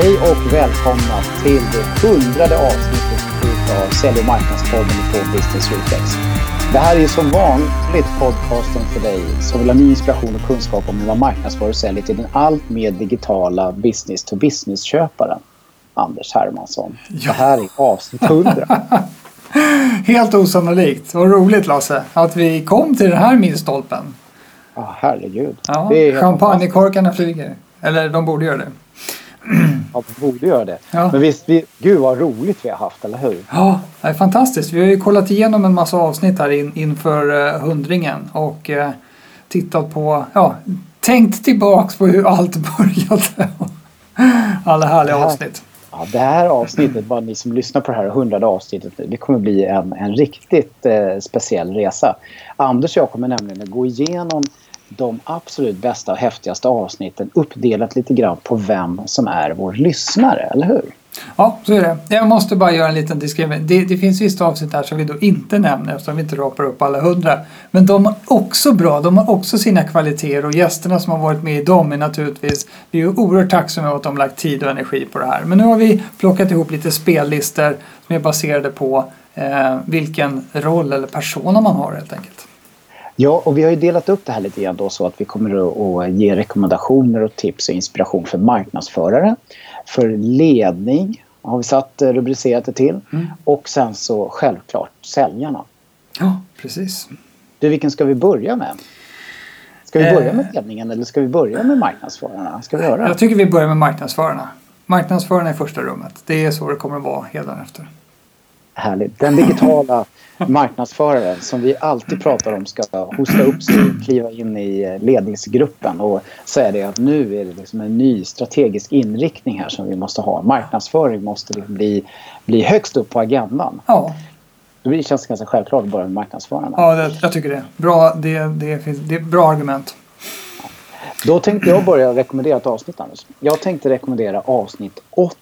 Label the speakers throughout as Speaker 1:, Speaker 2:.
Speaker 1: Hej och välkomna till det hundrade avsnittet av Sälj och marknadspodden på Business Reflex. Det här är som vanligt podcasten för dig som vill ha ny inspiration och kunskap om hur man marknadsför och säljer till den allt mer digitala business-to-business-köparen. Anders Hermansson. Ja. Det här är avsnitt 100.
Speaker 2: Helt osannolikt. Vad roligt Lasse att vi kom till den här milstolpen.
Speaker 1: Ja, herregud.
Speaker 2: Ja, champagnekorkarna flyger. Eller de borde göra det.
Speaker 1: Ja, de borde göra det. Ja. Men visst, vi, gud vad roligt vi har haft, eller hur?
Speaker 2: Ja, det är fantastiskt. Vi har ju kollat igenom en massa avsnitt här in, inför uh, hundringen och uh, tittat på, ja, tänkt tillbaks på hur allt började. Alla härliga här, avsnitt.
Speaker 1: Ja, det här avsnittet, bara ni som lyssnar på det här hundrade avsnittet, det kommer bli en, en riktigt eh, speciell resa. Anders och jag kommer nämligen att gå igenom de absolut bästa och häftigaste avsnitten uppdelat lite grann på vem som är vår lyssnare, eller hur?
Speaker 2: Ja, så är det. Jag måste bara göra en liten diskrimining. Det, det finns vissa avsnitt där som vi då inte nämner eftersom vi inte rapar upp alla hundra. Men de är också bra. De har också sina kvaliteter och gästerna som har varit med i dem är naturligtvis, vi är oerhört tacksamma att de lagt tid och energi på det här. Men nu har vi plockat ihop lite spellistor som är baserade på eh, vilken roll eller persona man har helt enkelt.
Speaker 1: Ja, och vi har ju delat upp det här lite grann då så att vi kommer att ge rekommendationer och tips och inspiration för marknadsförare, för ledning har vi satt eh, rubricerat det till mm. och sen så självklart säljarna.
Speaker 2: Ja, precis.
Speaker 1: Du, vilken ska vi börja med? Ska vi börja med eh. ledningen eller ska vi börja med marknadsförarna? Ska vi göra?
Speaker 2: Jag tycker vi börjar med marknadsförarna. Marknadsförarna i första rummet. Det är så det kommer att vara efter.
Speaker 1: Härligt. Den digitala marknadsföraren som vi alltid pratar om ska hosta upp sig, kliva in i ledningsgruppen och säga det att nu är det liksom en ny strategisk inriktning här som vi måste ha. Marknadsföring måste bli, bli högst upp på agendan.
Speaker 2: Ja.
Speaker 1: Det känns ganska självklart att börja med marknadsförarna.
Speaker 2: Ja, det, jag tycker det. Bra, det, det, finns, det är bra argument.
Speaker 1: Då tänkte jag börja rekommendera ett avsnitt Anders. Jag tänkte rekommendera avsnitt 80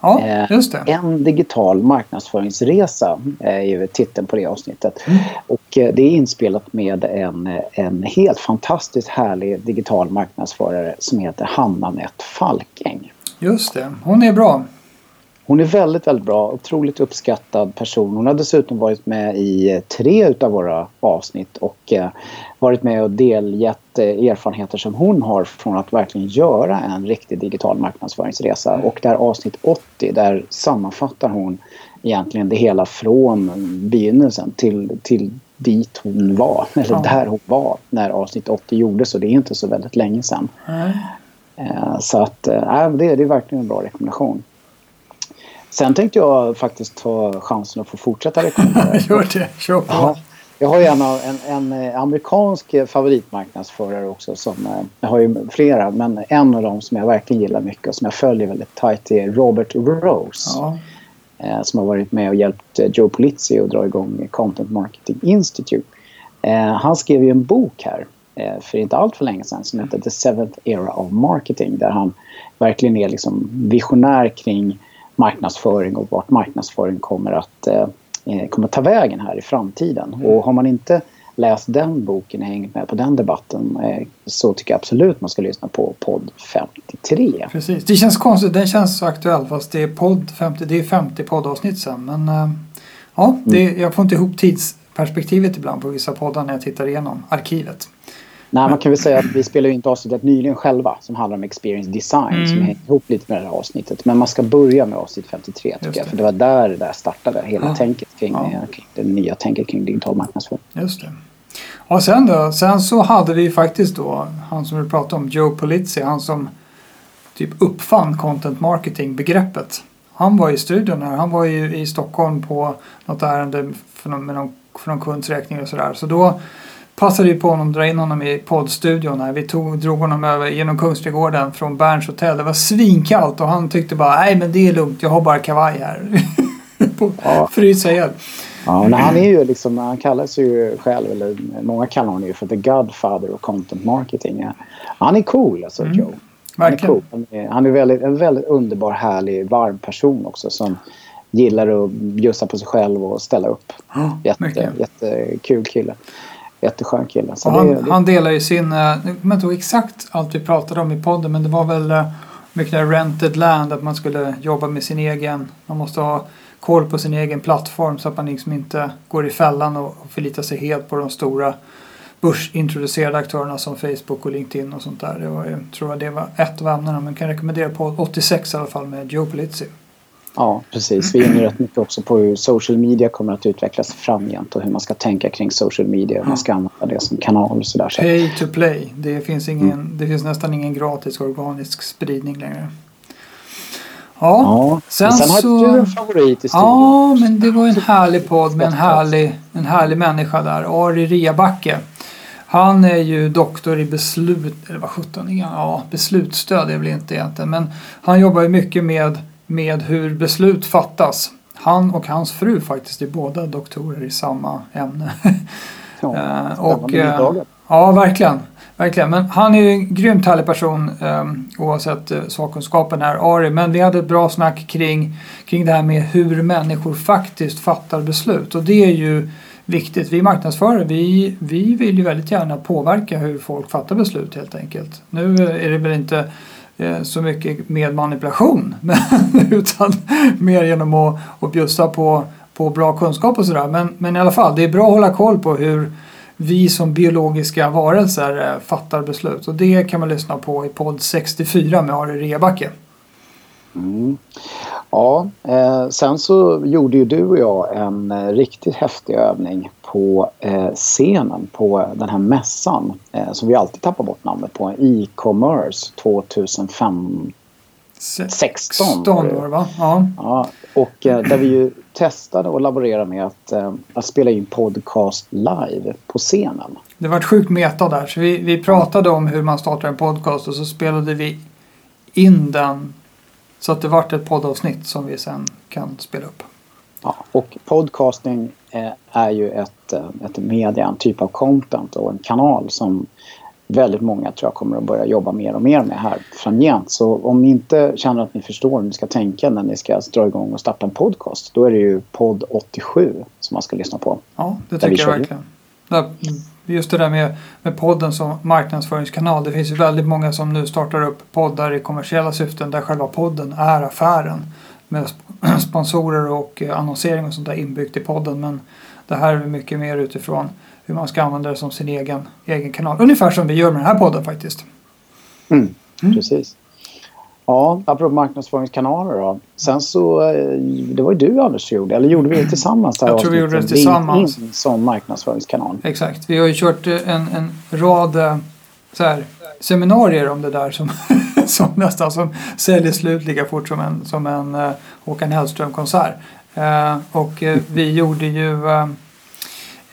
Speaker 2: Ja, just det.
Speaker 1: En digital marknadsföringsresa är ju titeln på det avsnittet. Mm. Och det är inspelat med en, en helt fantastiskt härlig digital marknadsförare som heter Hanna Nett Falking.
Speaker 2: Just det, hon är bra.
Speaker 1: Hon är väldigt, väldigt bra. Otroligt uppskattad person. Hon har dessutom varit med i tre utav våra avsnitt och eh, varit med och delgett eh, erfarenheter som hon har från att verkligen göra en riktig digital marknadsföringsresa. Och där avsnitt 80, där sammanfattar hon egentligen det hela från begynnelsen till, till dit hon var, eller ja. där hon var när avsnitt 80 gjordes och det är inte så väldigt länge sedan. Mm. Så att, äh, det, det är verkligen en bra rekommendation. Sen tänkte jag faktiskt ta chansen att få fortsätta rekommendera.
Speaker 2: Gör det, kör på. Ja,
Speaker 1: jag har ju en, en, en, eh, amerikansk favoritmarknadsförare också. Som, eh, jag har ju flera, men en av dem som jag verkligen gillar mycket och som jag följer väldigt tajt är Robert Rose. Ja. Eh, som har varit med och hjälpt Joe Polizzi att dra igång Content Marketing Institute. Han skrev ju en bok här för inte allt för länge sedan som heter The Seventh Era of Marketing där han verkligen är liksom visionär kring marknadsföring och vart marknadsföring kommer att, eh, eh, kommer att ta vägen här i framtiden. Mm. Och har man inte läst den boken och hängt med på den debatten eh, så tycker jag absolut man ska lyssna på podd 53.
Speaker 2: Precis, det känns konstigt, den känns så aktuell fast det är podd 50, det är 50 poddavsnitt sen. Men ja, det, mm. jag får inte ihop tidsperspektivet ibland på vissa poddar när jag tittar igenom arkivet.
Speaker 1: Nej, man kan väl säga att vi spelar ju inte avsnittet nyligen själva som handlar om experience design mm. som hänger ihop lite med det här avsnittet. Men man ska börja med avsnitt 53 tycker jag. För det var där det där startade, hela ja. tänket kring, ja. kring det nya tänket kring digital marknadsföring.
Speaker 2: Just det. Och sen då, sen så hade vi faktiskt då han som vi pratade om, Joe Polizzi, han som typ uppfann content marketing begreppet. Han var i studion här, han var ju i Stockholm på något ärende för någon, med någon, för någon kunds räkning och sådär. Så då passade vi på honom att dra in honom i poddstudion här. Vi tog, drog honom över genom Kungsträdgården från Berns hotell. Det var svinkallt och han tyckte bara nej men det är lugnt, jag har bara kavaj här. ja. Frysa ihjäl.
Speaker 1: Ja, men han är ju liksom, han kallar sig ju själv, eller många kallar honom ju för the Godfather of content marketing. Han är cool alltså, mm. Joe. Han är, cool. han är, han är väldigt, en väldigt underbar, härlig, varm person också som gillar att bjussa på sig själv och ställa upp.
Speaker 2: Jätte,
Speaker 1: jättekul kille. Jätteskön kille.
Speaker 2: han, det, han delar ju sin, jag kommer inte ihåg exakt allt vi pratade om i podden men det var väl eh, mycket rented land, att man skulle jobba med sin egen, man måste ha koll på sin egen plattform så att man liksom inte går i fällan och förlitar sig helt på de stora börsintroducerade aktörerna som Facebook och LinkedIn och sånt där. Det var, jag tror det var ett av ämnena men kan rekommendera på 86 i alla fall med Joe Polizzi.
Speaker 1: Ja, precis. Vi är rätt mycket också på hur social media kommer att utvecklas framgent och hur man ska tänka kring social media och hur man ska använda det som kanal och sådär.
Speaker 2: Pay to play. Det finns, ingen, mm. det finns nästan ingen gratis organisk spridning längre.
Speaker 1: Ja, ja. Sen, sen så... hade du en favorit i studion.
Speaker 2: Ja, men det var en härlig podd med en härlig, en härlig människa där. Ari Riabacke. Han är ju doktor i beslut, eller vad sjutton, ja beslutsstöd är väl inte egentligen. Men han jobbar ju mycket med, med hur beslut fattas. Han och hans fru faktiskt är båda doktorer i samma ämne.
Speaker 1: Ja, eh, och, eh,
Speaker 2: ja, verkligen. Verkligen, men han är ju en grymt härlig person um, oavsett uh, sakkunskapen här, Ari. Men vi hade ett bra snack kring, kring det här med hur människor faktiskt fattar beslut. Och det är ju viktigt. Vi marknadsförare, vi, vi vill ju väldigt gärna påverka hur folk fattar beslut helt enkelt. Nu är det väl inte Eh, så mycket med manipulation men, utan mer genom att, att bjussa på, på bra kunskap och sådär. Men, men i alla fall, det är bra att hålla koll på hur vi som biologiska varelser eh, fattar beslut. Och det kan man lyssna på i podd 64 med Ari Rebacke.
Speaker 1: Mm. Ja, eh, sen så gjorde ju du och jag en eh, riktigt häftig övning på eh, scenen på den här mässan eh, som vi alltid tappar bort namnet på, e-commerce 2015 16
Speaker 2: år va? Ja.
Speaker 1: ja och eh, där vi ju testade och laborerade med att, eh, att spela in podcast live på scenen.
Speaker 2: Det var ett sjukt meta där. Så vi, vi pratade om hur man startar en podcast och så spelade vi in den så att det vart ett poddavsnitt som vi sen kan spela upp.
Speaker 1: Ja, och podcasting eh, är ju ett, eh, ett media, en typ av content och en kanal som väldigt många tror jag kommer att börja jobba mer och mer med här framgent. Så om ni inte känner att ni förstår hur ni ska tänka när ni ska dra igång och starta en podcast, då är det ju podd 87 som man ska lyssna på.
Speaker 2: Ja, det tycker jag verkligen. Just det där med, med podden som marknadsföringskanal. Det finns ju väldigt många som nu startar upp poddar i kommersiella syften där själva podden är affären. Med sponsorer och eh, annonsering och sånt där inbyggt i podden. Men det här är mycket mer utifrån hur man ska använda det som sin egen, egen kanal. Ungefär som vi gör med den här podden faktiskt.
Speaker 1: Mm, mm. Precis. Ja, apropå marknadsföringskanaler då. Sen så, eh, det var ju du Anders som gjorde, eller gjorde vi det tillsammans?
Speaker 2: Jag tror vi gjorde det tillsammans.
Speaker 1: LinkedIn som marknadsföringskanal.
Speaker 2: Exakt, vi har ju kört en, en rad eh, så här, seminarier om det där som, som nästan som säljer slut lika fort som en, som en uh, Håkan Hellström-konsert. Uh, och uh, vi gjorde ju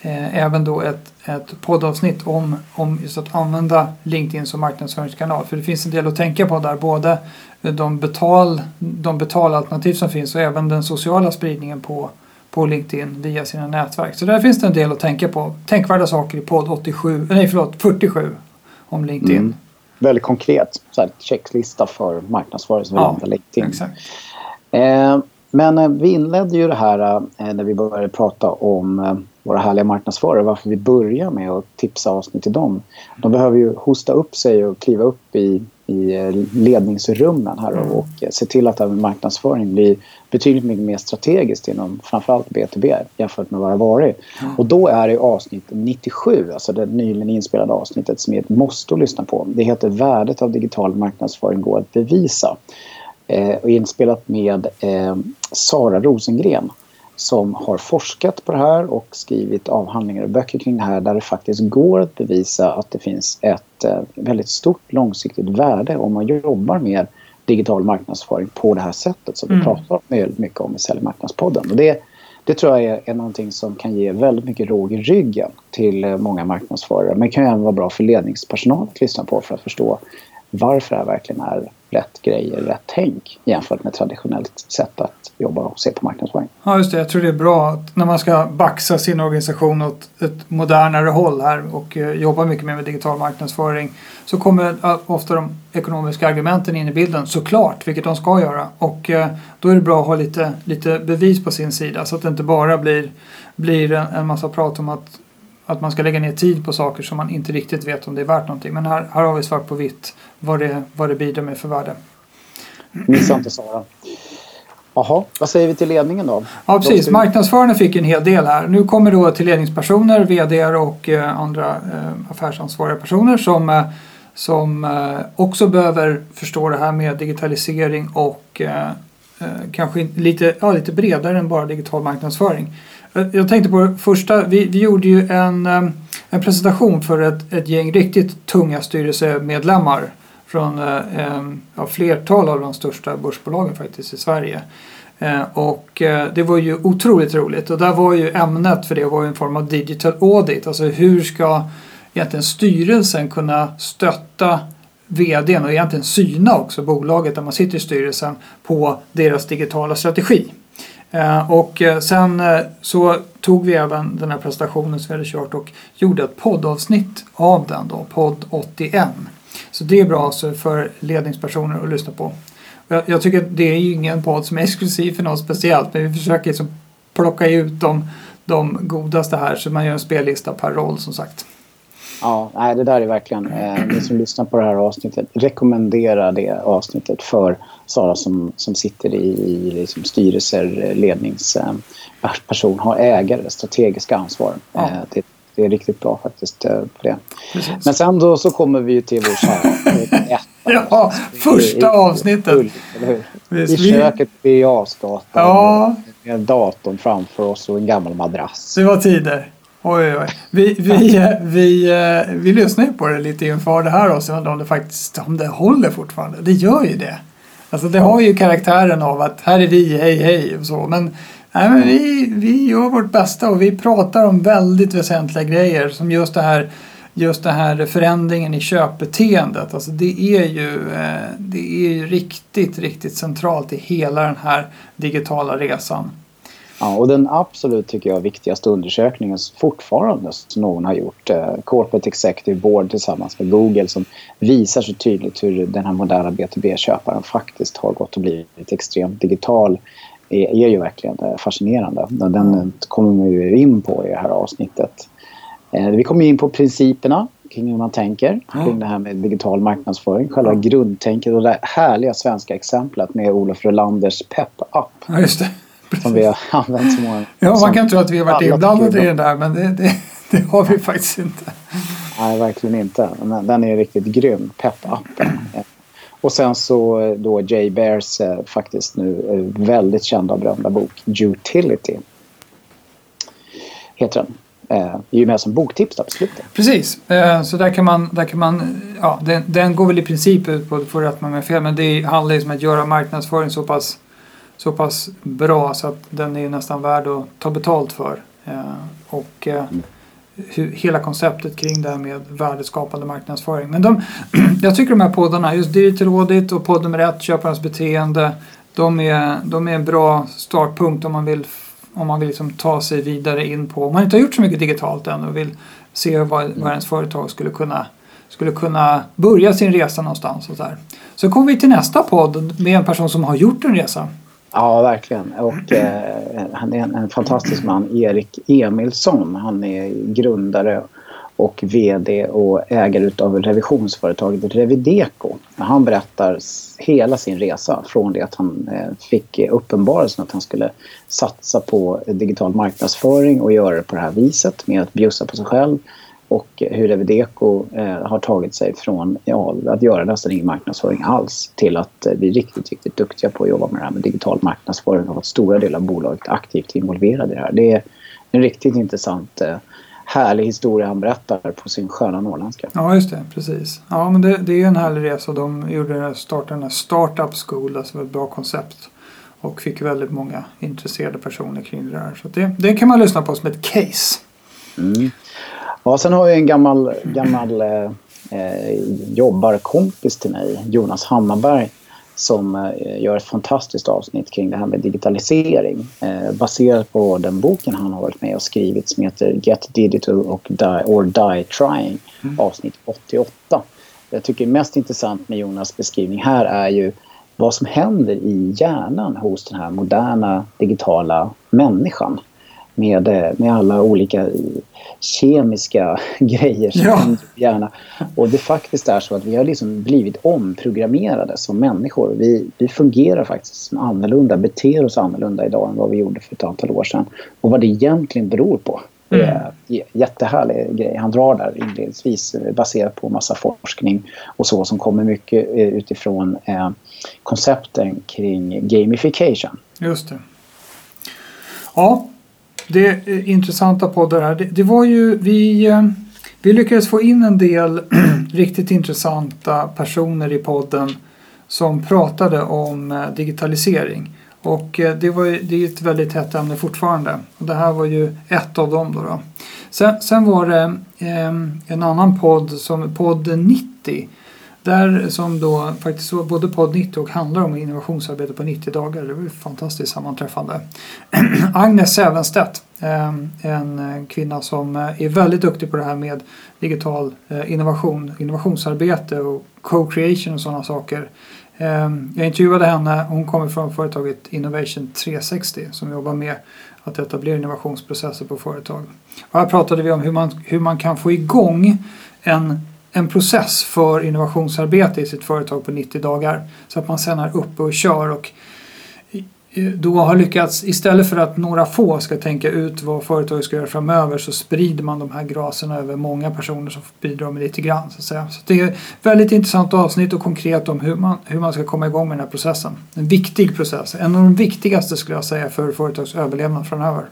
Speaker 2: eh, även då ett, ett poddavsnitt om, om just att använda LinkedIn som marknadsföringskanal. För det finns en del att tänka på där. Både de, betal, de betalalternativ som finns och även den sociala spridningen på, på LinkedIn via sina nätverk. Så där finns det en del att tänka på. Tänkvärda saker i podd 87, nej förlåt, 47 om LinkedIn. Mm.
Speaker 1: Väldigt konkret, så här, checklista för marknadsförare som
Speaker 2: ja, LinkedIn. Exakt.
Speaker 1: Eh, men eh, vi inledde ju det här eh, när vi började prata om eh, våra härliga marknadsförare, varför vi börjar med att tipsa avsnitt till dem. De behöver ju hosta upp sig och kliva upp i, i ledningsrummen här och, och se till att även marknadsföring blir betydligt mycket mer strategiskt inom framförallt B2B jämfört med vad det har varit. Mm. Och då är det avsnitt 97, alltså det nyligen inspelade avsnittet som är ett måste att lyssna på. Det heter Värdet av digital marknadsföring går att bevisa. Eh, och inspelat med eh, Sara Rosengren som har forskat på det här och skrivit avhandlingar och böcker kring det här där det faktiskt går att bevisa att det finns ett eh, väldigt stort långsiktigt värde om man jobbar med digital marknadsföring på det här sättet som mm. vi pratar väldigt mycket om i Säljmarknadspodden. Och det, det tror jag är, är någonting som kan ge väldigt mycket råg i ryggen till eh, många marknadsförare. Men det kan även vara bra för ledningspersonal att lyssna på för att förstå varför det här verkligen är rätt grejer, rätt tänk jämfört med traditionellt sätt att jobba och se på marknadsföring.
Speaker 2: Ja, just det. Jag tror det är bra att när man ska baxa sin organisation åt ett modernare håll här och eh, jobba mycket mer med digital marknadsföring så kommer eh, ofta de ekonomiska argumenten in i bilden såklart, vilket de ska göra. Och eh, då är det bra att ha lite, lite bevis på sin sida så att det inte bara blir, blir en massa prat om att att man ska lägga ner tid på saker som man inte riktigt vet om det är värt någonting. Men här, här har vi svart på vitt vad det, vad det bidrar med för värde.
Speaker 1: Missa inte Sara. Jaha, vad säger vi till ledningen då?
Speaker 2: Ja, precis. Marknadsförarna fick en hel del här. Nu kommer då till ledningspersoner, VD och eh, andra eh, affärsansvariga personer som, eh, som eh, också behöver förstå det här med digitalisering och eh, eh, kanske lite, ja, lite bredare än bara digital marknadsföring. Eh, jag tänkte på det första, vi, vi gjorde ju en, eh, en presentation för ett, ett gäng riktigt tunga styrelsemedlemmar från eh, ja, flertal av de största börsbolagen faktiskt i Sverige. Eh, och eh, det var ju otroligt roligt och där var ju ämnet för det var ju en form av digital audit. Alltså hur ska egentligen styrelsen kunna stötta vdn och egentligen syna också bolaget där man sitter i styrelsen på deras digitala strategi. Eh, och eh, sen eh, så tog vi även den här presentationen som vi hade kört och gjorde ett poddavsnitt av den då, podd 81. Så det är bra alltså för ledningspersoner att lyssna på. Jag, jag tycker att det är ju ingen podd som är exklusiv för något speciellt men vi försöker liksom plocka ut de, de godaste här så man gör en spellista per roll som sagt.
Speaker 1: Ja, nej, det där är verkligen, eh, ni som lyssnar på det här avsnittet, rekommendera det avsnittet för Sara som, som sitter i, i liksom styrelser, ledningsperson, eh, har ägare, strategiska ansvar. Ja. Eh, det, det är riktigt bra faktiskt eh, på det. Precis. Men sen då så kommer vi till vår kära
Speaker 2: Ja, första avsnittet.
Speaker 1: I köket vid Asgatan. Ja. Med datorn framför oss och en gammal madrass.
Speaker 2: Det var tider. Oj, oj. Vi, vi, vi, eh, vi lyssnar ju på det lite inför det här också. Om det faktiskt om det håller fortfarande. Det gör ju det. Alltså det har ju karaktären av att här är vi, hej hej och så. Men Nej, men vi, vi gör vårt bästa och vi pratar om väldigt väsentliga grejer som just det här just det här förändringen i köpbeteendet. Alltså det är ju, eh, det är ju riktigt, riktigt centralt i hela den här digitala resan.
Speaker 1: Ja, och den absolut tycker jag viktigaste undersökningen fortfarande som någon har gjort, eh, Corporate Executive Board tillsammans med Google som visar så tydligt hur den här moderna B2B-köparen faktiskt har gått och blivit extremt digital är, är ju verkligen eh, fascinerande. Den kommer vi ju in på i det här avsnittet. Eh, vi kommer in på principerna kring hur man tänker kring det här med digital marknadsföring. Själva ja. grundtänket och det härliga svenska exemplet med Olof Rolanders Pep-app.
Speaker 2: Ja, just det.
Speaker 1: Som vi har använt så många
Speaker 2: Ja, man kan tro att vi har varit inblandade i den där men det, det, det, har vi faktiskt inte.
Speaker 1: Nej, verkligen inte. Den är riktigt grym, Pep-appen. Och sen så eh, då Jay Bears eh, faktiskt nu eh, väldigt kända och berömda bok Utility. Heter den. Eh, är ju med som boktips där på slutet.
Speaker 2: Precis, så där kan man, där kan man ja, den, den går väl i princip ut på, för att man är fel, men det handlar ju om att göra marknadsföring så pass, så pass bra så att den är nästan värd att ta betalt för. Eh, och mm hur, hela konceptet kring det här med värdeskapande marknadsföring. Men de, jag tycker de här poddarna, just Digital Audit och podd nummer ett, Köparens beteende, de är, de är en bra startpunkt om man vill, om man vill liksom ta sig vidare in på, om man inte har gjort så mycket digitalt än och vill se vad, vad ens företag skulle kunna skulle kunna börja sin resa någonstans. Och så, här. så kommer vi till nästa podd med en person som har gjort en resa.
Speaker 1: Ja, verkligen. Och eh, han är en, en, fantastisk man, Erik Emilsson. Han är grundare och VD och ägare av revisionsföretaget Revideco. Han berättar hela sin resa från det att han eh, fick uppenbarelsen att han skulle satsa på digital marknadsföring och göra det på det här viset med att bjussa på sig själv och hur Revideco eh, har tagit sig från ja, att göra nästan ingen marknadsföring alls till att eh, bli riktigt, riktigt duktiga på att jobba med det här med digital marknadsföring och att stora delar av bolaget aktivt involverade i det här. Det är en riktigt intressant eh, härlig historia han berättar på sin sköna norrländska.
Speaker 2: Ja, just det. Precis. Ja, men det, det är ju en härlig resa. De gjorde startade den här Startup School, alltså ett bra koncept. Och fick väldigt många intresserade personer kring det här. Så det, det kan man lyssna på som ett case.
Speaker 1: Mm. Ja, sen har jag en gammal, gammal eh, eh, jobbarkompis till mig, Jonas Hammarberg, som eh, gör ett fantastiskt avsnitt kring det här med digitalisering eh, baserat på den boken han har varit med och skrivit som heter Get Digital och Die, or Die Trying, mm. avsnitt 88. Jag tycker mest intressant med Jonas beskrivning här är ju vad som händer i hjärnan hos den här moderna digitala människan med, eh, med alla olika kemiska grejer som ja. gärna. Och det faktiskt är så att vi har liksom blivit omprogrammerade som människor. Vi, vi fungerar faktiskt annorlunda, beter oss annorlunda idag än vad vi gjorde för ett antal år sedan. Och vad det egentligen beror på. Mm. jättehärlig grej han drar där inledningsvis eh, baserat på massa forskning och så som kommer mycket eh, utifrån eh, koncepten kring gamification.
Speaker 2: Just det. Ja, det är intressanta poddar här. Det, det var ju, vi, eh, vi lyckades få in en del riktigt intressanta personer i podden som pratade om eh, digitalisering. Och det, var ju, det är ett väldigt hett ämne fortfarande. Och det här var ju ett av dem. Då, då. Sen, sen var det eh, en annan podd, som podd 90 där som då faktiskt både podd 90 och handlar om innovationsarbete på 90 dagar. Det var ett fantastiskt sammanträffande. Agnes Sävenstedt, ehm, en kvinna som eh, är väldigt duktig på det här med digital eh, innovation, innovationsarbete och co-creation och sådana saker. Ehm, jag intervjuade henne, hon kommer från företaget Innovation 360 som jobbar med att etablera innovationsprocesser på företag. Och här pratade vi om hur man, hur man kan få igång en en process för innovationsarbete i sitt företag på 90 dagar. Så att man sen är uppe och kör och eh, då har lyckats, istället för att några få ska tänka ut vad företaget ska göra framöver så sprider man de här graserna över många personer som bidrar med lite grann. Så, att säga. så det är ett väldigt intressant avsnitt och konkret om hur man, hur man ska komma igång med den här processen. En viktig process, en av de viktigaste skulle jag säga för företags överlevnad framöver.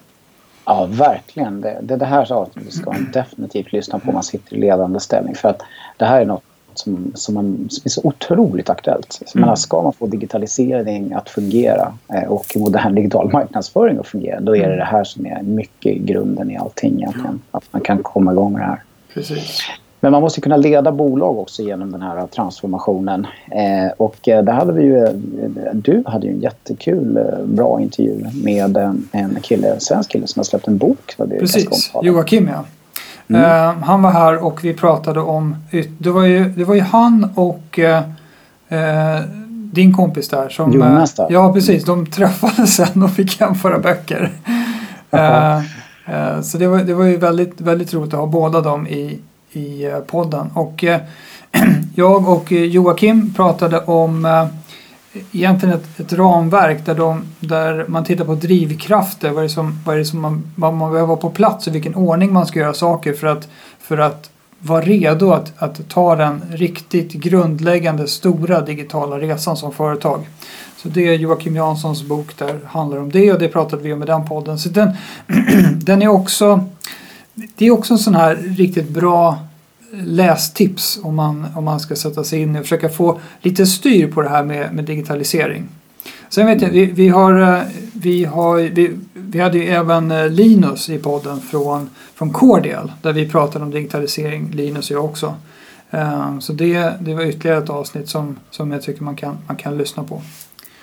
Speaker 1: Ja, verkligen. Det, det, det här avsnittet ska man definitivt lyssna på om man sitter i ledande ställning. För att det här är något som, som, man, som är så otroligt aktuellt. Mm. Menar, ska man få digitalisering att fungera eh, och modern digital marknadsföring att fungera då är det mm. det här som är mycket grunden i allting egentligen. Att man kan komma igång med det här.
Speaker 2: Precis.
Speaker 1: Men man måste kunna leda bolag också genom den här transformationen. Eh, och eh, där hade vi ju, eh, du hade ju en jättekul, eh, bra intervju med en kille, en svensk kille som har släppt en bok.
Speaker 2: Precis, Joakim ja. Mm. Uh, han var här och vi pratade om, det var ju, det var ju han och uh, din kompis där som...
Speaker 1: Jonas där.
Speaker 2: Ja precis, de träffades sen och fick jämföra böcker. så det var, det var ju väldigt, väldigt roligt att ha båda dem i, i eh, podden. Och eh, jag och eh, Joakim pratade om egentligen ett, ett ramverk där, de, där man tittar på drivkrafter, vad, är det som, vad, är det som man, vad man behöver vara på plats och vilken ordning man ska göra saker för att, för att vara redo att, att ta den riktigt grundläggande stora digitala resan som företag. Så det är Joakim Janssons bok där handlar om det och det pratade vi om i den podden. Så den, den är också det är också en sån här riktigt bra eh, lästips om man, om man ska sätta sig in och försöka få lite styr på det här med, med digitalisering. Sen vet jag, vi, vi, har, eh, vi, har, vi, vi hade ju även eh, Linus i podden från, från Cordial där vi pratade om digitalisering, Linus och jag också. Så det, det var ytterligare ett avsnitt som, som jag tycker man kan, man kan lyssna på.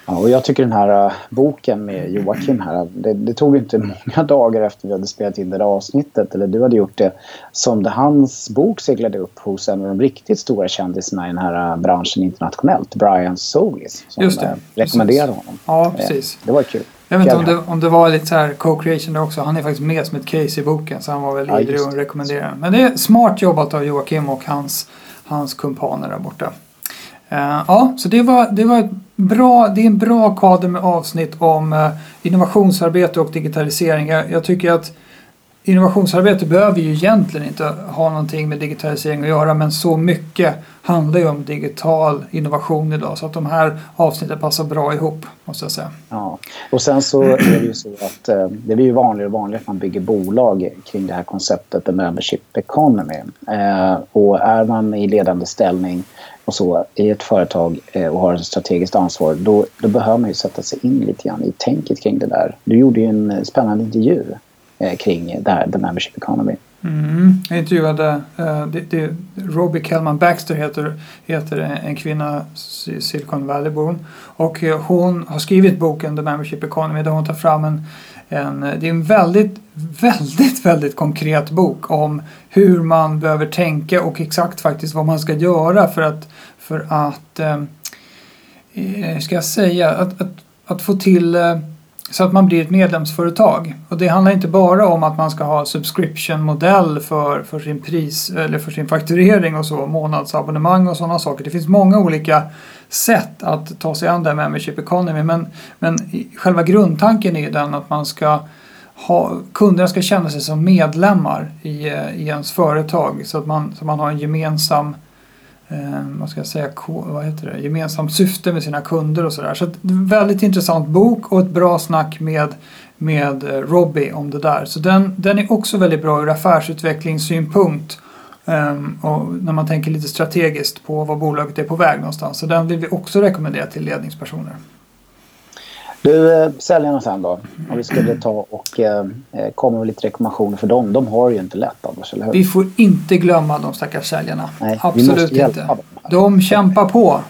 Speaker 1: Ja, och jag tycker den här uh, boken med Joakim här, det, det, tog inte många dagar efter vi hade spelat in det där avsnittet, eller du hade gjort det, som det, hans bok seglade upp hos en av de riktigt stora kändisarna i den här uh, branschen internationellt, Brian Solis, som Just det, rekommenderade precis. honom.
Speaker 2: Ja, precis.
Speaker 1: Det var kul.
Speaker 2: Jag vet inte om det, om det var lite så co-creation där också. Han är faktiskt med som ett case i boken så han var väl ivrig ja, och rekommenderade. Men det är smart jobbat av Joakim och hans, hans kumpaner där borta. Uh, ja, så det var, det var bra, det är en bra kader med avsnitt om eh, innovationsarbete och digitalisering. Jag, jag, tycker att innovationsarbete behöver ju egentligen inte ha någonting med digitalisering att göra men så mycket handlar ju om digital innovation idag så att de här avsnitten passar bra ihop måste jag säga.
Speaker 1: Ja, och sen så är det ju så att eh, det blir ju vanligare och vanligare att man bygger bolag kring det här konceptet, the membership economy. Eh, och är man i ledande ställning och så i ett företag eh, och har ett strategiskt ansvar då, då behöver man ju sätta sig in lite grann i tänket kring det där. Du gjorde ju en spännande intervju Eh, kring det här, The Membership Economy.
Speaker 2: Mm, jag intervjuade uh, det, det, Robbie Kellman Baxter heter, heter en kvinna i Silicon Valley-born. och eh, hon har skrivit boken The Membership Economy där hon tar fram en en, det är en väldigt, väldigt, väldigt konkret bok om hur man behöver tänka och exakt faktiskt vad man ska göra för att, för att eh ska jag säga, att, att, att få till eh, så att man blir ett medlemsföretag. Och det handlar inte bara om att man ska ha subscription-modell för, för sin pris eller för sin fakturering och så, månadsabonnemang och sådana saker. Det finns många olika sätt att ta sig an det här membership economy men, men själva grundtanken är den att man ska ha, kunderna ska känna sig som medlemmar i, eh, i ens företag så att man, så man har en gemensam eh, vad ska jag säga, vad heter det, gemensamt syfte med sina kunder och sådär. Så, så väldigt intressant bok och ett bra snack med, med eh, Robbie om det där. Så den, den är också väldigt bra ur affärsutvecklingssynpunkt um, och när man tänker lite strategiskt på vad bolaget är på väg någonstans. Så den vill vi också rekommendera till ledningspersoner.
Speaker 1: Du, eh, säljarna sen då. Om vi skulle ta och eh, eh, komma med lite rekommendationer för dem. De har ju inte lätt Anders, eller hur?
Speaker 2: Vi får inte glömma de stackars säljarna. Nej, Absolut inte. De kämpar på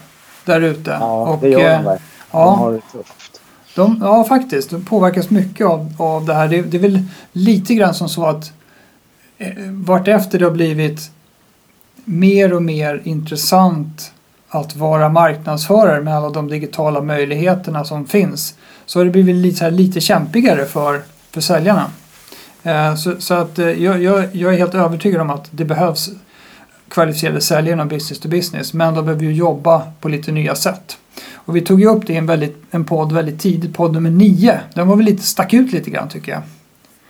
Speaker 2: där ute.
Speaker 1: Ja, och, det gör de eh, verkligen. Ja, de har det tufft.
Speaker 2: De, ja, faktiskt. De påverkas mycket av, av det här. Det, det är väl lite grann som så att eh, vartefter det har blivit mer och mer intressant att vara marknadsförare med alla de digitala möjligheterna som finns så har det blivit lite, här, lite kämpigare för, för säljarna. Eh, så, så, att eh, jag, jag, jag, är helt övertygad om att det behövs kvalificerade säljare inom business to business men de behöver ju jobba på lite nya sätt. Och vi tog ju upp det i en, väldigt, en podd väldigt tidigt, podd nummer 9. Den var väl lite, stack ut lite grann tycker jag.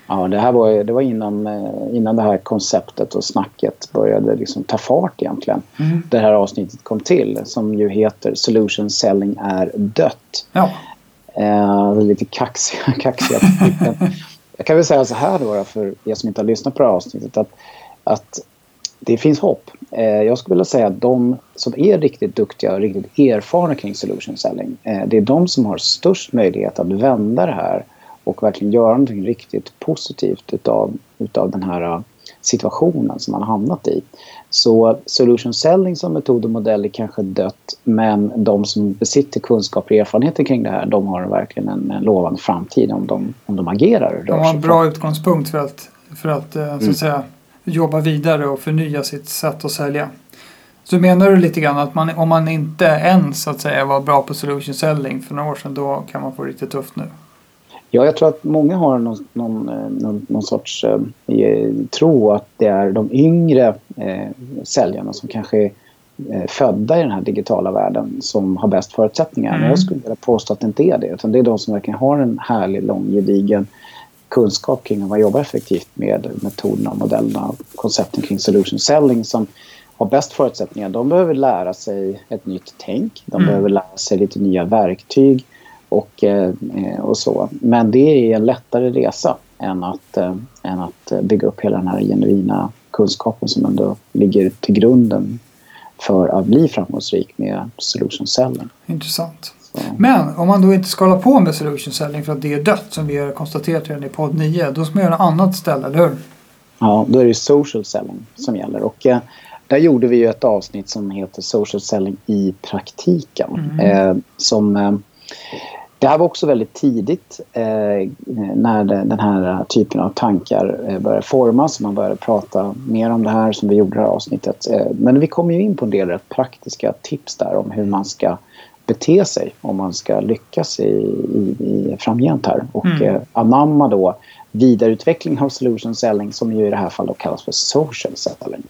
Speaker 1: Ja, det här var, det var innan, eh, innan det här konceptet och snacket började liksom ta fart egentligen. Mm. Det här avsnittet kom till som ju heter Solution Selling är dött. Ja. Eh, lite kaxiga, kaxiga Jag kan väl säga så här då för er som inte har lyssnat på det här avsnittet att, att det finns hopp. Eh, jag skulle vilja säga att de som är riktigt duktiga och riktigt erfarna kring solution selling, eh, det är de som har störst möjlighet att vända det här och verkligen göra någonting riktigt positivt utav, utav den här äh, situationen som man har hamnat i. Så solution selling som metod och modell är kanske dött men de som besitter kunskap och erfarenheter kring det här de har verkligen en, en lovande framtid om de, om de agerar.
Speaker 2: De har en bra utgångspunkt för att, för att, äh, så att mm. säga, jobba vidare och förnya sitt sätt att sälja. Så menar du lite grann att man, om man inte ens så att säga, var bra på solution selling för några år sedan då kan man få riktigt tufft nu?
Speaker 1: Ja, jag tror att många har någon, någon, eh, någon, någon sorts eh, tro att det är de yngre eh, säljarna som kanske är eh, födda i den här digitala världen som har bäst förutsättningar. Mm. Men jag skulle vilja påstå att det inte är det. Utan det är de som verkligen har en härlig, lång, gedigen kunskap kring hur man jobbar effektivt med metoderna, modellerna, koncepten kring solution selling som har bäst förutsättningar. De behöver lära sig ett nytt tänk. De mm. behöver lära sig lite nya verktyg och, eh, och så. Men det är en lättare resa än att, eh, än att bygga upp hela den här genuina kunskapen som ändå ligger till grunden för att bli framgångsrik med solution selling.
Speaker 2: Intressant. Så. Men om man då inte ska hålla på med solution selling för att det är dött som vi har konstaterat redan i podd 9 då ska man göra något annat ställe, eller hur?
Speaker 1: Ja, då är det social selling som gäller. Och eh, där gjorde vi ju ett avsnitt som heter Social selling i praktiken. Mm. Eh, som eh, det här var också väldigt tidigt eh, när det, den här typen av tankar eh, började formas. Man började prata mer om det här som vi gjorde det här avsnittet. Eh, men vi kom ju in på en del rätt praktiska tips där om hur man ska bete sig om man ska lyckas i, i, i framgent här. Och mm. eh, anamma då vidareutveckling av solution selling som ju i det här fallet kallas för social selling.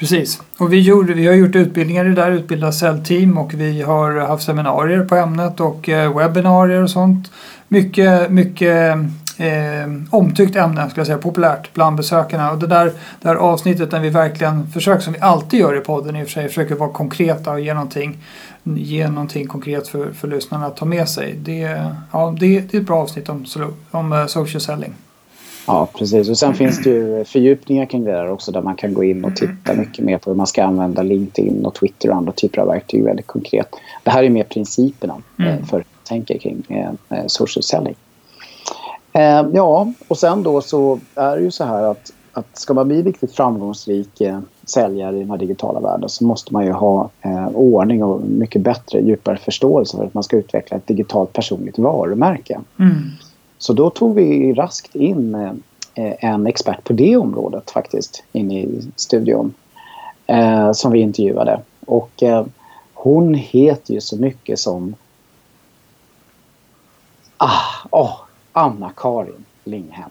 Speaker 2: Precis. Och vi, gjorde, vi har gjort utbildningar i det där, utbildat säljteam och vi har haft seminarier på ämnet och eh, webbinarier och sånt. Mycket, mycket eh, omtyckt ämne, skulle jag säga, populärt bland besökarna. Och det där, det där avsnittet där vi verkligen försöker, som vi alltid gör i podden i och för sig, försöker vara konkreta och ge någonting, ge någonting konkret för, för lyssnarna att ta med sig. Det, ja, det, det är ett bra avsnitt om, om eh, social selling.
Speaker 1: Ja, precis. Och sen finns det ju fördjupningar kring det där också där man kan gå in och titta mycket mer på hur man ska använda LinkedIn och Twitter och andra typer av verktyg väldigt konkret. Det här är mer principerna eh, mm. för tänker kring eh, eh, social selling. Eh, ja, och sen då så är det ju så här att, att ska man bli riktigt framgångsrik eh, säljare i den här digitala världen så måste man ju ha eh, ordning och mycket bättre, djupare förståelse för att man ska utveckla ett digitalt personligt varumärke. Mm. Så då tog vi raskt in eh, en expert på det området faktiskt in i studion eh, som vi intervjuade. Och eh, hon heter ju så mycket som Ah, oh, Anna-Karin Linghem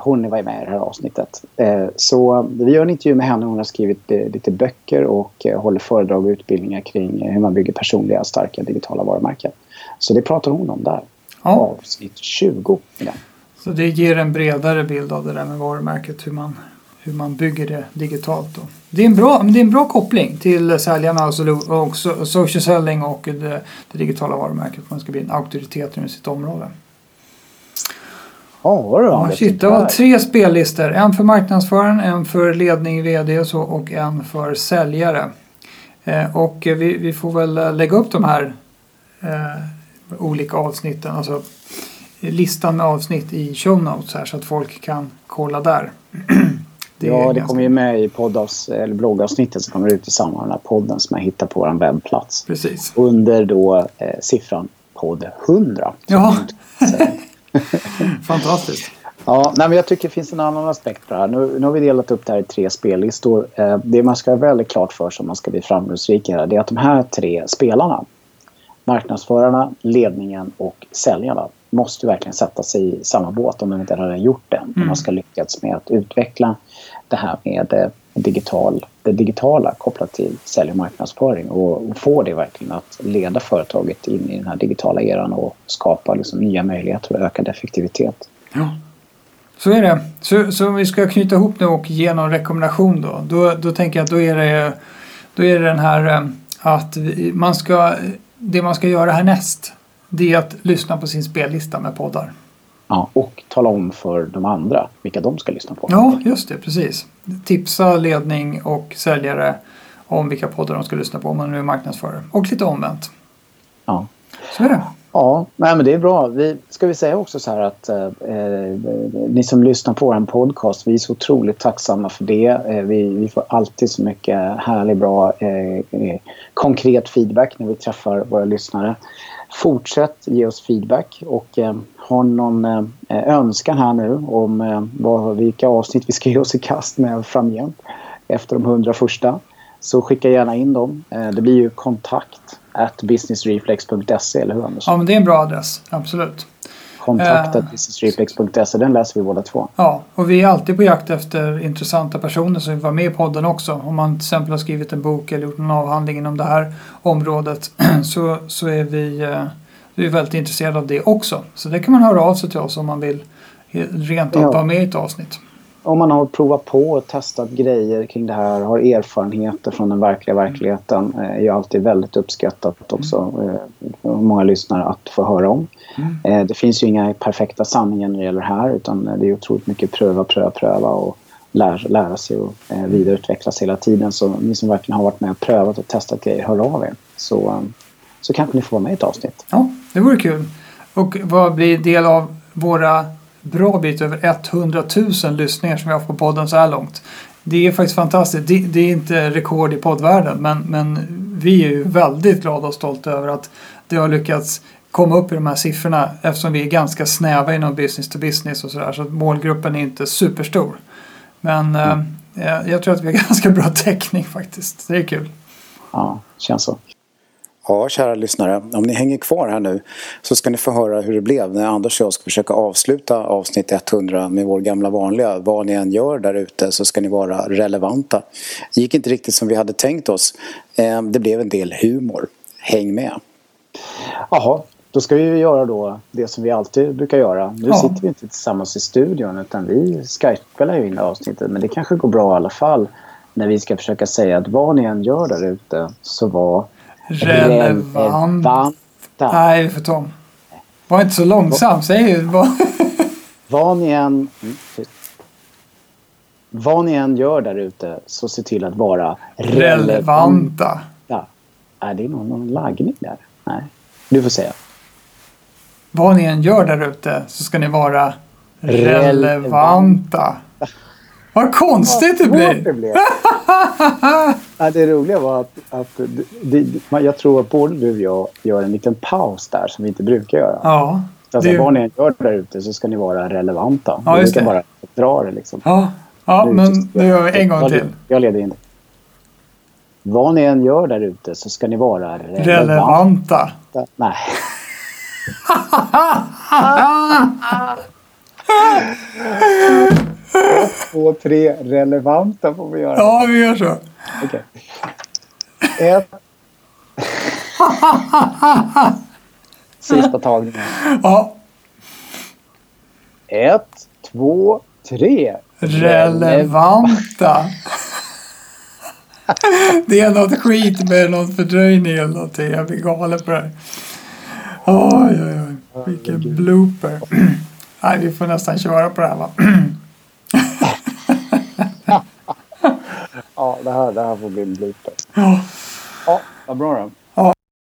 Speaker 1: hon var med i det här avsnittet. Så vi gör en intervju med henne. Hon har skrivit lite böcker och håller föredrag och utbildningar kring hur man bygger personliga, starka digitala varumärken. Så det pratar hon om där. Ja. Avsnitt 20. Ja.
Speaker 2: Så det ger en bredare bild av det där med varumärket, hur man, hur man bygger det digitalt. Då. Det, är en bra, det är en bra koppling till säljarna, alltså, och social selling och det, det digitala varumärket. Man ska bli en auktoritet inom sitt område.
Speaker 1: Ja,
Speaker 2: ja, shit, det var tre spellistor. En för marknadsföraren, en för ledning, vd och, så, och en för säljare. Eh, och vi, vi, får väl lägga upp de här eh, olika avsnitten, alltså listan med avsnitt i show notes här så att folk kan kolla där.
Speaker 1: det ja, det kommer ju med i poddavs, eller bloggavsnittet som kommer ut i samma den här podden som jag hittar på vår webbplats.
Speaker 2: Precis.
Speaker 1: Under då eh, siffran podd 100.
Speaker 2: Ja. Fantastiskt.
Speaker 1: Ja, nej, men jag tycker det finns en annan aspekt på det här. Nu, nu har vi delat upp det här i tre spellistor. Eh, det man ska ha väldigt klart för sig om man ska bli framgångsrik här, det är att de här tre spelarna, marknadsförarna, ledningen och säljarna, måste verkligen sätta sig i samma båt om de inte redan gjort det. Mm. Man ska lyckas med att utveckla det här med eh, digital, det digitala kopplat till sälj och marknadsföring och, och få det verkligen att leda företaget in i den här digitala eran och skapa liksom nya möjligheter och ökad effektivitet.
Speaker 2: Ja. Så är det. Så, så om vi ska knyta ihop nu och ge någon rekommendation då. Då, då tänker jag att då är det, då är det den här eh, att man ska, det man ska göra härnäst det är att lyssna på sin spellista med poddar.
Speaker 1: Ja, och tala om för de andra vilka de ska lyssna på.
Speaker 2: Ja, just det. Precis. Tipsa ledning och säljare om vilka poddar de ska lyssna på om man nu är marknadsförare. Och lite omvänt.
Speaker 1: Ja.
Speaker 2: Så är det.
Speaker 1: Ja, nej, men det är bra. Vi, ska vi säga också så här att eh, eh, ni som lyssnar på vår podcast, vi är så otroligt tacksamma för det. Eh, vi, vi, får alltid så mycket härlig, bra, eh, eh konkret feedback när vi träffar våra lyssnare. Fortsätt ge oss feedback och eh, har någon eh, önskan här nu om eh, vad, vilka avsnitt vi ska ge oss i kast med framgent efter de hundra första så skicka gärna in dem. Eh, det blir ju kontakt at businessreflex.se, eller hur Anders?
Speaker 2: Ja, men det är en bra adress, absolut.
Speaker 1: Kontakt at businessreflex.se, den läser vi båda två.
Speaker 2: Ja, och vi är alltid på jakt efter intressanta personer som vill vara med i podden också. Om man till exempel har skrivit en bok eller gjort en avhandling inom det här området så, så är vi, eh, vi är väldigt intresserade av det också. Så det kan man höra av sig till oss om man vill rent av ja. vara med i ett avsnitt
Speaker 1: om man har provat på och testat grejer kring det här, har erfarenheter från den verkliga verkligheten, eh, är ju alltid väldigt uppskattat också eh, för många lyssnare att få höra om. Mm. Eh, det finns ju inga perfekta sanningar när det gäller det här utan det är otroligt mycket pröva, pröva, pröva och lära, lära sig och vidareutvecklas hela tiden. Så ni som verkligen har varit med och prövat och testat grejer, hör av er. Så, så kanske ni får vara med i ett avsnitt.
Speaker 2: Ja, det vore kul. Och vad blir del av våra bra bit över 100 000 lyssningar som vi har på podden så här långt. Det är faktiskt fantastiskt. Det, det, är inte rekord i poddvärlden men, men vi är ju väldigt glada och stolta över att det har lyckats komma upp i de här siffrorna eftersom vi är ganska snäva inom business to business och sådär så att målgruppen är inte superstor. Men mm. eh, jag tror att vi har ganska bra täckning faktiskt. Det är kul.
Speaker 1: Ja, känns så. Ja, kära lyssnare. Om ni hänger kvar här nu så ska ni få höra hur det blev när Anders och jag ska försöka avsluta avsnitt 100 med vår gamla vanliga. Vad ni än gör där ute så ska ni vara relevanta. Det gick inte riktigt som vi hade tänkt oss. Eh, det blev en del humor. Häng med! Jaha, då ska vi göra då det som vi alltid brukar göra. Nu ja. sitter vi inte tillsammans i studion utan vi skypear ju in avsnittet. Men det kanske går bra i alla fall när vi ska försöka säga att vad ni än gör där ute så var
Speaker 2: relevanta. Nej, vi får ta om. Var inte så långsam, säg ju.
Speaker 1: Vad ni än... Vad ni än gör där ute så se till att vara
Speaker 2: relevanta.
Speaker 1: Ja. Är det någon, någon laggning där? Nej. Du får säga.
Speaker 2: Vad ni än gör där ute så ska ni vara relevanta. relevanta. Vad konstigt det blir! Det, blev.
Speaker 1: ja, det roliga var att, att det, det, jag tror att både du och jag gör en liten paus där som vi inte brukar göra.
Speaker 2: Ja.
Speaker 1: Så alltså. Vad ni än gör där ute så ska ni vara relevanta. Ja, just det. bara dra det liksom.
Speaker 2: Ja, ja nu, men nu gör vi en gång till.
Speaker 1: Jag leder in det. Vad ni än gör där ute så ska ni vara relevanta.
Speaker 2: relevanta.
Speaker 1: Nej. Ett, två, tre relevanta får vi göra.
Speaker 2: Ja, vi gör så.
Speaker 1: Okej. Ett. Sista tagningen.
Speaker 2: Ja.
Speaker 1: Ett, två, tre.
Speaker 2: Relevanta. Det är något skit med någon fördröjning eller någonting. Jag blir galen på det här. Oj, oj, oj. Vilken blooper. Nej, vi får nästan köra på det här va.
Speaker 1: Ja, det här, det här får bli en blooper.
Speaker 2: Ja.
Speaker 1: Ja, vad bra då.